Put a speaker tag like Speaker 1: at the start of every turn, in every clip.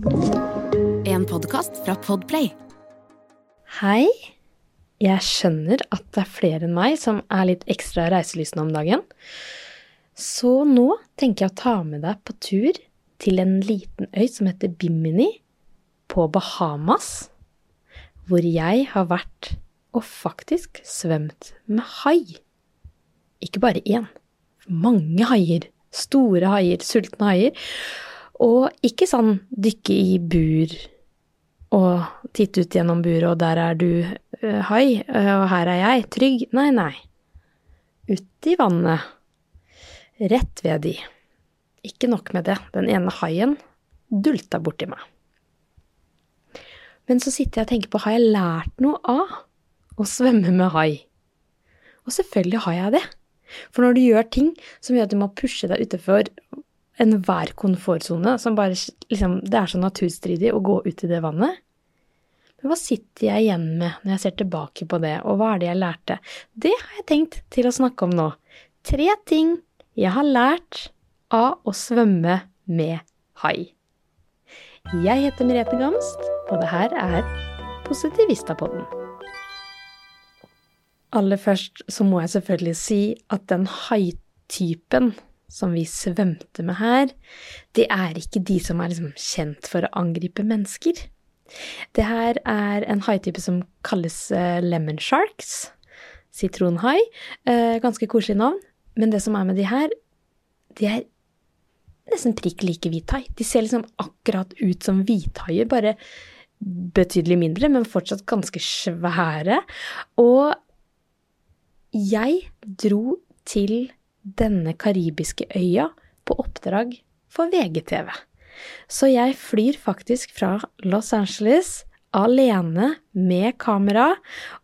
Speaker 1: En podkast fra Podplay.
Speaker 2: Hei. Jeg skjønner at det er flere enn meg som er litt ekstra reiselystne om dagen. Så nå tenker jeg å ta med deg på tur til en liten øy som heter Bimini på Bahamas, hvor jeg har vært og faktisk svømt med hai. Ikke bare én, mange haier. Store haier, sultne haier. Og ikke sånn dykke i bur og titte ut gjennom buret, og der er du, uh, hai, uh, og her er jeg, trygg. Nei, nei. Uti vannet. Rett ved de. Ikke nok med det, den ene haien dulta borti meg. Men så sitter jeg og tenker på, har jeg lært noe av å svømme med hai? Og selvfølgelig har jeg det. For når du gjør ting som gjør at du må pushe deg utenfor enhver komfortsone, som bare liksom Det er så naturstridig å gå ut i det vannet. Men hva sitter jeg igjen med når jeg ser tilbake på det, og hva er det jeg lærte? Det har jeg tenkt til å snakke om nå. Tre ting jeg har lært av å svømme med hai. Jeg heter Merete Gamst, og det her er Positivistapodden. Aller først så må jeg selvfølgelig si at den haitypen som vi svømte med her, det er ikke de som er liksom kjent for å angripe mennesker. Det her er en haitype som kalles uh, lemon sharks. Sitronhai. Uh, ganske koselig navn. Men det som er med de her, de er nesten prikk like hvithai. De ser liksom akkurat ut som hvithaier, bare betydelig mindre, men fortsatt ganske svære. Og jeg dro til denne karibiske øya på oppdrag for VGTV. Så jeg flyr faktisk fra Los Angeles alene med kamera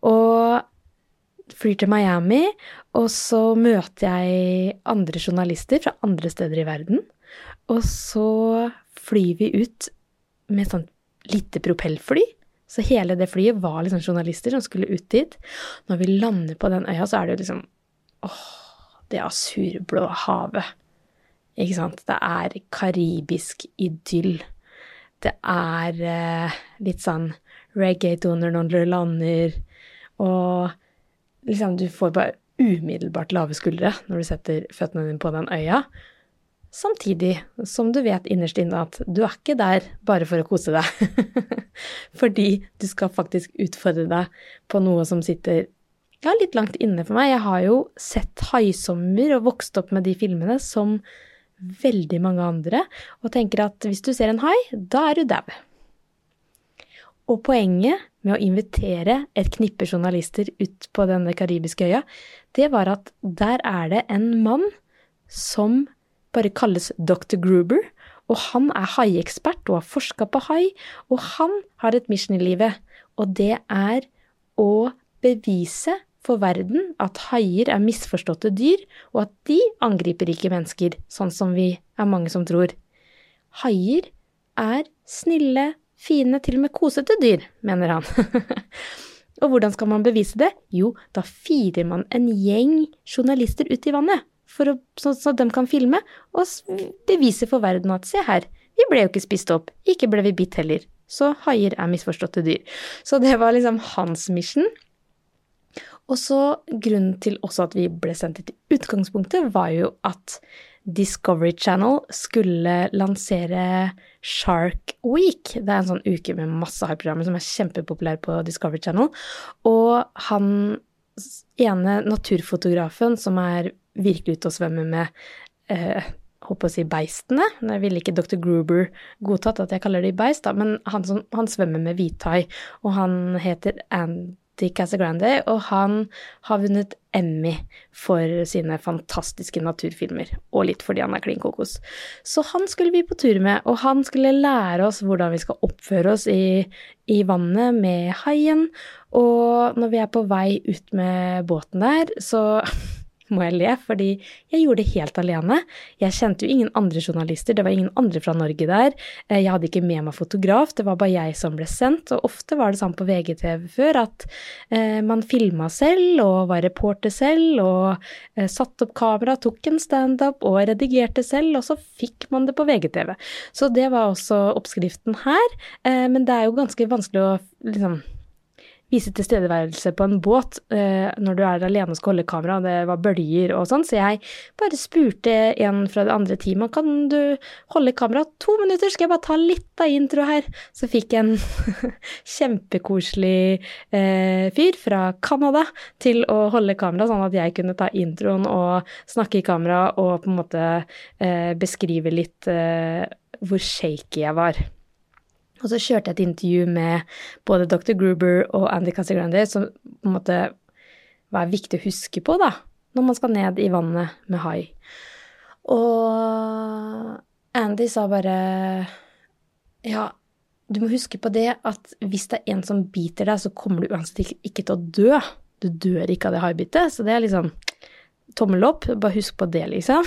Speaker 2: og flyr til Miami, og så møter jeg andre journalister fra andre steder i verden. Og så flyr vi ut med sånn lite propellfly. Så hele det flyet var liksom journalister som skulle ut dit. Når vi lander på den øya, så er det jo liksom åh, det asurblå havet. Ikke sant? Det er karibisk idyll. Det er eh, litt sånn reggae-toner når du lander, og liksom du får bare umiddelbart lave skuldre når du setter føttene dine på den øya. Samtidig som du vet innerst inne at du er ikke der bare for å kose deg. Fordi du skal faktisk utfordre deg på noe som sitter ja, litt langt inne for meg. Jeg har jo sett 'Haisommer' og vokst opp med de filmene som veldig mange andre, og tenker at hvis du ser en hai, da er du dau. Og poenget med å invitere et knippe journalister ut på denne karibiske øya, det var at der er det en mann som bare kalles Dr. Gruber, og han er haiekspert og har forska på hai, og han har et mission i livet, og det er å bevise for verden at haier er misforståtte dyr, og at de angriper ikke mennesker, sånn som vi er mange som tror. Haier er snille, fine, til og med kosete dyr, mener han. og hvordan skal man bevise det? Jo, da firer man en gjeng journalister ut i vannet, å, sånn at de kan filme og bevise for verden at se her, vi ble jo ikke spist opp, ikke ble vi bitt heller. Så haier er misforståtte dyr. Så det var liksom hans mission. Og så grunnen til også at vi ble sendt hit i utgangspunktet, var jo at Discovery Channel skulle lansere Shark Week. Det er en sånn uke med masse haiprogrammer som er kjempepopulære på Discovery Channel. Og han ene naturfotografen som er virkelig ute og svømmer med eh, håper å si beistene. Jeg ville ikke Dr. Gruber godtatt at jeg kaller de beist, da, men han, som, han svømmer med hvithai, og han heter Andy Casagrande, og han har vunnet Emmy for sine fantastiske naturfilmer, og litt fordi han er klin kokos. Så han skulle vi på tur med, og han skulle lære oss hvordan vi skal oppføre oss i, i vannet med haien, og når vi er på vei ut med båten der, så må jeg le, fordi jeg gjorde det helt alene. Jeg kjente jo ingen andre journalister, det var ingen andre fra Norge der. Eh, jeg hadde ikke med meg fotograf, det var bare jeg som ble sendt. Og ofte var det sånn på VGTV før at eh, man filma selv og var reporter selv og eh, satte opp kamera, tok en standup og redigerte selv, og så fikk man det på VGTV. Så det var også oppskriften her, eh, men det er jo ganske vanskelig å liksom vise tilstedeværelse på en båt eh, når du er alene og skal holde kamera, det var bølger og sånn, så jeg bare spurte en fra det andre teamet kan du holde kamera to minutter, skal jeg bare ta litt av intro her? Så fikk jeg en kjempekoselig eh, fyr fra Canada til å holde kamera, sånn at jeg kunne ta introen og snakke i kamera og på en måte eh, beskrive litt eh, hvor shaky jeg var. Og så kjørte jeg et intervju med både Dr. Gruber og Andy Casagrande, som på en måte var viktig å huske på, da, når man skal ned i vannet med hai. Og Andy sa bare Ja, du må huske på det at hvis det er en som biter deg, så kommer du uansett ikke til å dø. Du dør ikke av det haibitet. Så det er liksom tommel opp. Bare husk på det, liksom.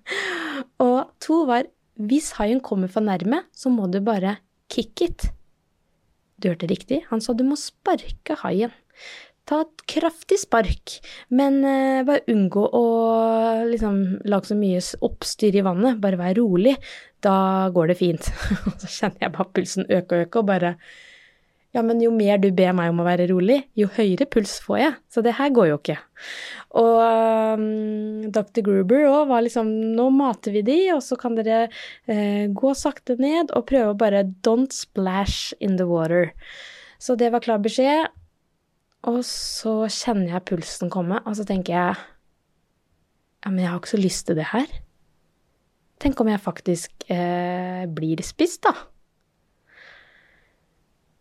Speaker 2: og to var hvis haien kommer for nærme, så må du bare kick it. Du hørte riktig, han sa du må sparke haien. Ta et kraftig spark, men uh, bare unngå å liksom lage så mye oppstyr i vannet, bare vær rolig. Da går det fint. Og så kjenner jeg bare pulsen øke og øke, og bare ja, men jo mer du ber meg om å være rolig, jo høyere puls får jeg. Så det her går jo ikke. Og um, Dr. Gruber òg var liksom Nå mater vi de, og så kan dere uh, gå sakte ned og prøve å bare don't splash in the water. Så det var klar beskjed. Og så kjenner jeg pulsen komme, og så tenker jeg Ja, men jeg har ikke så lyst til det her. Tenk om jeg faktisk uh, blir spist, da.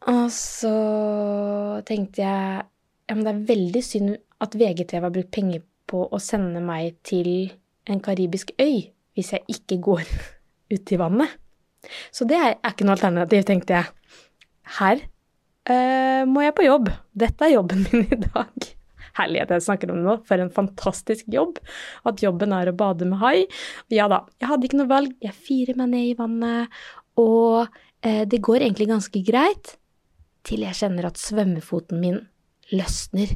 Speaker 2: Og så tenkte jeg ja, men det er veldig synd at VGTV har brukt penger på å sende meg til en karibisk øy hvis jeg ikke går ut i vannet. Så det er ikke noe alternativ, tenkte jeg. Her uh, må jeg på jobb. Dette er jobben min i dag. Herlighet jeg snakker om det nå. For en fantastisk jobb. At jobben er å bade med hai. Ja da, jeg hadde ikke noe valg. Jeg firer meg ned i vannet, og uh, det går egentlig ganske greit til jeg kjenner at svømmefoten min løsner.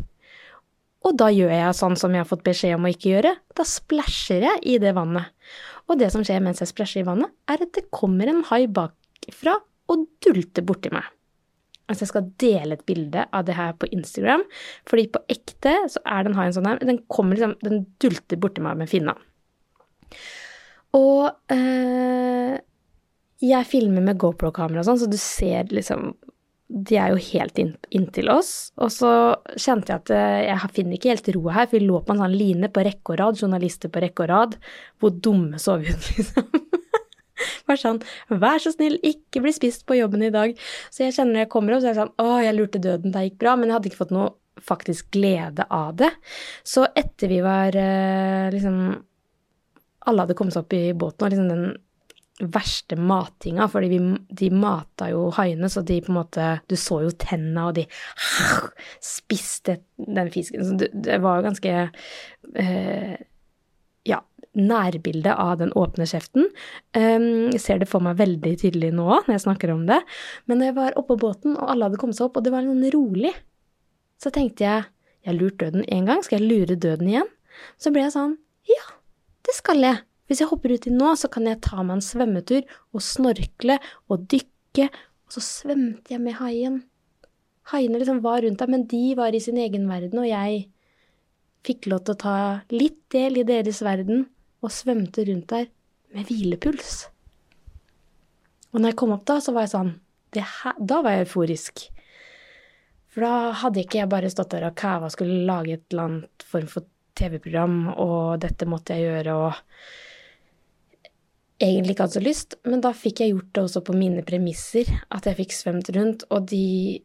Speaker 2: Og da gjør jeg sånn som jeg har fått beskjed om å ikke gjøre, da splæsjer jeg i det vannet. Og det som skjer mens jeg splæsjer i vannet, er at det kommer en hai bakfra og dulter borti meg. Altså jeg skal dele et bilde av det her på Instagram, fordi på ekte så er den haien sånn her, den kommer liksom, den dulter borti meg med finna. Og øh, jeg filmer med GoPro-kamera og sånn, så du ser liksom de er jo helt inntil oss. Og så kjente jeg at eh, jeg finner ikke helt roa her, for vi lå på en sånn line på rekke og rad, journalister på rekke og rad. Hvor dumme så vi ut, liksom? Bare sånn, vær så snill, ikke bli spist på jobben i dag. Så jeg kjenner når jeg kommer opp, så er jeg sånn, å, jeg lurte døden, det gikk bra, men jeg hadde ikke fått noe faktisk glede av det. Så etter vi var eh, liksom Alle hadde kommet seg opp i båten, og liksom den verste matinga, fordi vi, de mata jo haiene, så de på en måte Du så jo tenna, og de spiste den fisken. Så det, var ganske eh, Ja, nærbilde av den åpne kjeften. Um, ser det for meg veldig tydelig nå når jeg snakker om det. Men når jeg var oppå båten, og alle hadde kommet seg opp, og det var noen rolig, så tenkte jeg jeg har lurt døden én gang, skal jeg lure døden igjen? Så ble jeg sånn ja, det skal jeg. Hvis jeg hopper uti nå, så kan jeg ta meg en svømmetur og snorkle og dykke, og så svømte jeg med haien. Haiene liksom var rundt der, men de var i sin egen verden, og jeg fikk lov til å ta litt del i deres verden og svømte rundt der med hvilepuls. Og når jeg kom opp da, så var jeg sånn her, Da var jeg euforisk. For da hadde ikke jeg bare stått der og kæva skulle lage et eller annet form for TV-program, og dette måtte jeg gjøre, og egentlig ikke hadde så lyst, men da fikk jeg gjort det også på mine premisser, at jeg fikk svømt rundt, og de,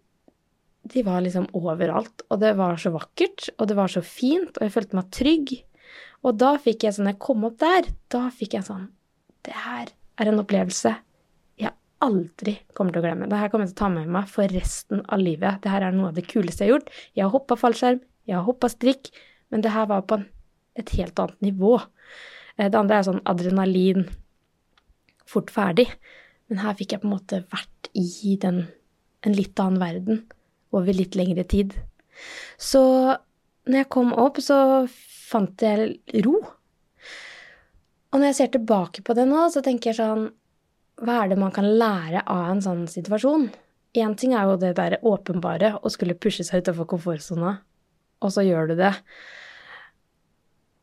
Speaker 2: de var liksom overalt. Og det var så vakkert, og det var så fint, og jeg følte meg trygg. Og da fikk jeg sånn, jeg kom opp der, da fikk jeg sånn Det her er en opplevelse jeg aldri kommer til å glemme. Det her kommer jeg til å ta med meg for resten av livet. Det her er noe av det kuleste jeg har gjort. Jeg har hoppa fallskjerm, jeg har hoppa strikk, men det her var på en et helt annet nivå. Eh, det andre er sånn adrenalin, fort ferdig. Men her fikk jeg på en måte vært i den, en litt annen verden over litt lengre tid. Så når jeg kom opp, så fant jeg ro. Og når jeg ser tilbake på det nå, så tenker jeg sånn Hva er det man kan lære av en sånn situasjon? Én ting er jo det der åpenbare, å skulle pushe seg utafor komfortsona, og så gjør du det.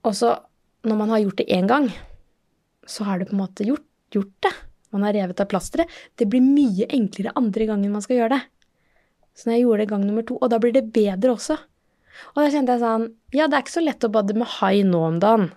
Speaker 2: Og så, når man har gjort det én gang, så har du på en måte gjort, gjort det. Man har revet av plasteret. Det blir mye enklere andre gangen man skal gjøre det. Så når jeg gjorde det gang nummer to, og da blir det bedre også. Og da kjente jeg sånn Ja, det er ikke så lett å bade med hai nå om dagen.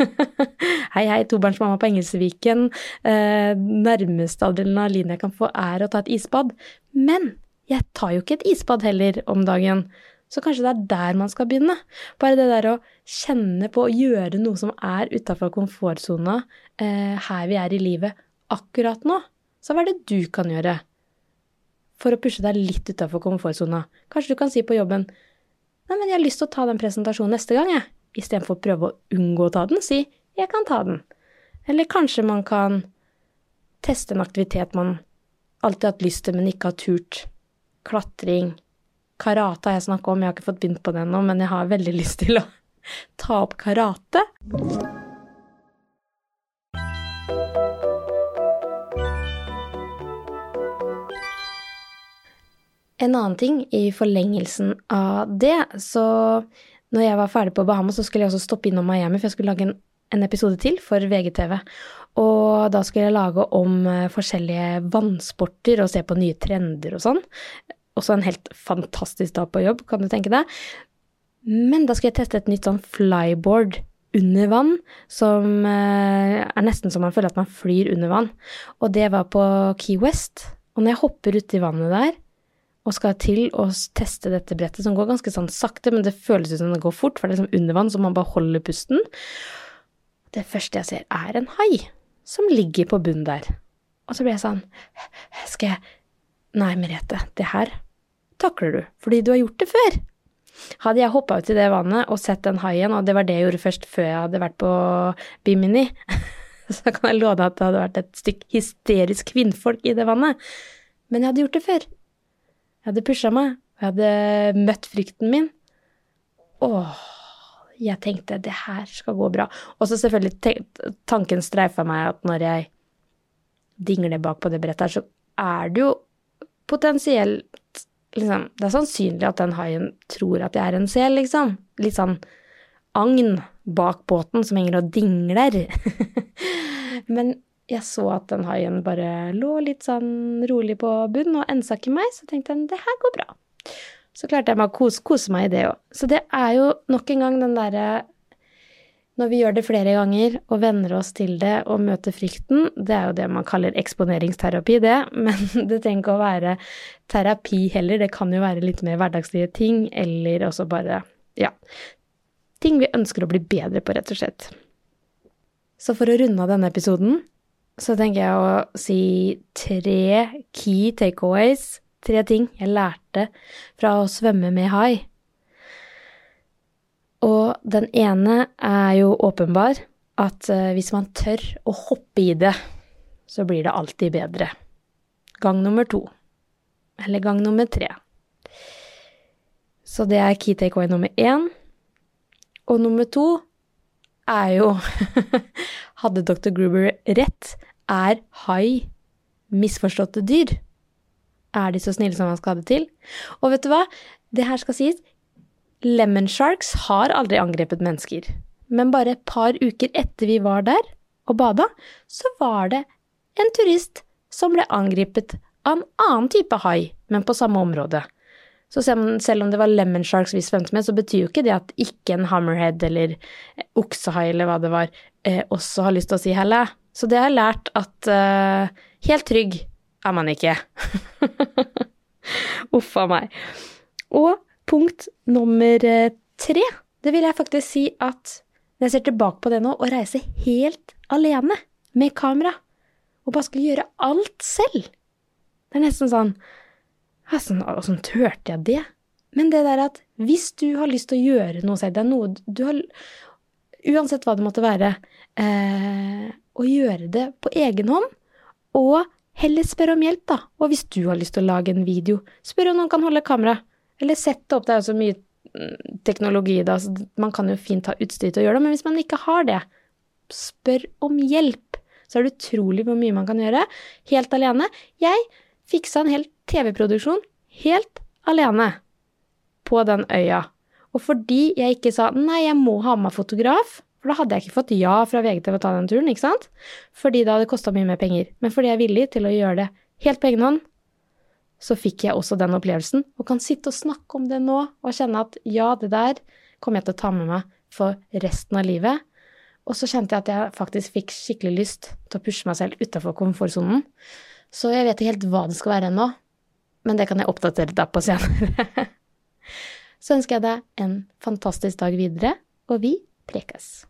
Speaker 2: hei, hei, tobarnsmamma på Engelsviken. Eh, nærmeste adrenalin jeg kan få, er å ta et isbad. Men jeg tar jo ikke et isbad heller om dagen. Så kanskje det er der man skal begynne. Bare det der å kjenne på å gjøre noe som er utafor komfortsona eh, her vi er i livet akkurat nå. Så hva er det du kan gjøre for å pushe deg litt utafor komfortsona? Kanskje du kan si på jobben Nei, men jeg har lyst til å ta den presentasjonen neste gang, jeg. Istedenfor å prøve å unngå å ta den, si jeg kan ta den. Eller kanskje man kan teste en aktivitet man alltid har hatt lyst til, men ikke har turt. Klatring. Karate har jeg snakka om, jeg har ikke fått begynt på det ennå, men jeg har veldig lyst til å ta opp karate. En annen ting i forlengelsen av det, så når jeg var ferdig på Bahamas, så skulle jeg også stoppe innom Miami, for jeg skulle lage en, en episode til for VGTV. Og da skulle jeg lage om eh, forskjellige vannsporter og se på nye trender og sånn. Også en helt fantastisk dag på jobb, kan du tenke deg. Men da skulle jeg teste et nytt sånn flyboard under vann, som eh, er nesten som man føler at man flyr under vann. Og det var på Key West. Og når jeg hopper uti vannet der, og skal til å teste dette brettet, som går ganske sånn sakte, men det føles ut som det går fort, for det er liksom under vann, så man bare holder pusten. Det første jeg ser, er en hai som ligger på bunnen der. Og så blir jeg sånn Skal jeg Nei, Merete, det her takler du, fordi du har gjort det før. Hadde jeg hoppa i det vannet og sett den haien, og det var det jeg gjorde først før jeg hadde vært på Bimini, så kan jeg deg at det hadde vært et stykk hysterisk kvinnfolk i det vannet. Men jeg hadde gjort det før. Jeg hadde pusha meg. og Jeg hadde møtt frykten min. Åh, jeg tenkte det her skal gå bra. Og så selvfølgelig tanken streifa meg at når jeg dingler bak på det brettet her, så er det jo potensielt liksom Det er sannsynlig at den haien tror at jeg er en sel, liksom. Litt sånn agn bak båten som henger og dingler. Men jeg så at den haien bare lå litt sånn rolig på bunnen og ensa ikke meg, så tenkte jeg det her går bra. Så klarte jeg meg å kose, kose meg i det òg. Så det er jo nok en gang den derre når vi gjør det flere ganger og venner oss til det og møter frykten, det er jo det man kaller eksponeringsterapi, det, men det trenger ikke å være terapi heller, det kan jo være litt mer hverdagslige ting, eller også bare, ja, ting vi ønsker å bli bedre på, rett og slett. Så for å runde av denne episoden, så tenker jeg å si tre key takeaways, tre ting jeg lærte fra å svømme med hai. Og den ene er jo åpenbar, at eh, hvis man tør å hoppe i det, så blir det alltid bedre. Gang nummer to. Eller gang nummer tre. Så det er key takeaway nummer én. Og nummer to er jo Hadde dr. Gruber rett? Er hai misforståtte dyr? Er de så snille som man skal ha det til? Og vet du hva? Det her skal sies. Lemon sharks har aldri angrepet mennesker. Men bare et par uker etter vi var der og bada, så var det en turist som ble angrepet av en annen type hai, men på samme område. Så selv om det var lemon sharks vi svømte med, så betyr jo ikke det at ikke en hammerhead eller oksehai eller hva det var, eh, også har lyst til å si helle. Så det har jeg lært at eh, helt trygg er man ikke. Uff a meg. Og punkt nummer eh, tre, det vil jeg faktisk si at når jeg ser tilbake på det nå, å reise helt alene med kamera, og bare skulle gjøre alt selv Det er nesten sånn Åssen sånn, turte jeg det? Men det der at hvis du har lyst til å gjøre noe selv, det er noe du har uansett hva det måtte være, eh, å gjøre det på egen hånd, og heller spørre om hjelp, da. Og hvis du har lyst til å lage en video, spør om noen kan holde kamera, eller sette opp, det er jo så mye mm, teknologi da, så man kan jo fint ha utstyr til å gjøre det, men hvis man ikke har det, spør om hjelp. Så er det utrolig hvor mye man kan gjøre helt alene. Jeg fiksa en hel TV-produksjon helt alene på den øya. Og fordi jeg ikke sa nei, jeg må ha med meg fotograf, for da hadde jeg ikke fått ja fra VGTV å ta den turen, ikke sant? Fordi det hadde kosta mye mer penger. Men fordi jeg er villig til å gjøre det helt på egen hånd, så fikk jeg også den opplevelsen, og kan sitte og snakke om det nå og kjenne at ja, det der kommer jeg til å ta med meg for resten av livet. Og så kjente jeg at jeg faktisk fikk skikkelig lyst til å pushe meg selv utafor komfortsonen. Så jeg vet ikke helt hva det skal være ennå, men det kan jeg oppdatere deg på senere. Så ønsker jeg deg en fantastisk dag videre, og vi prekes.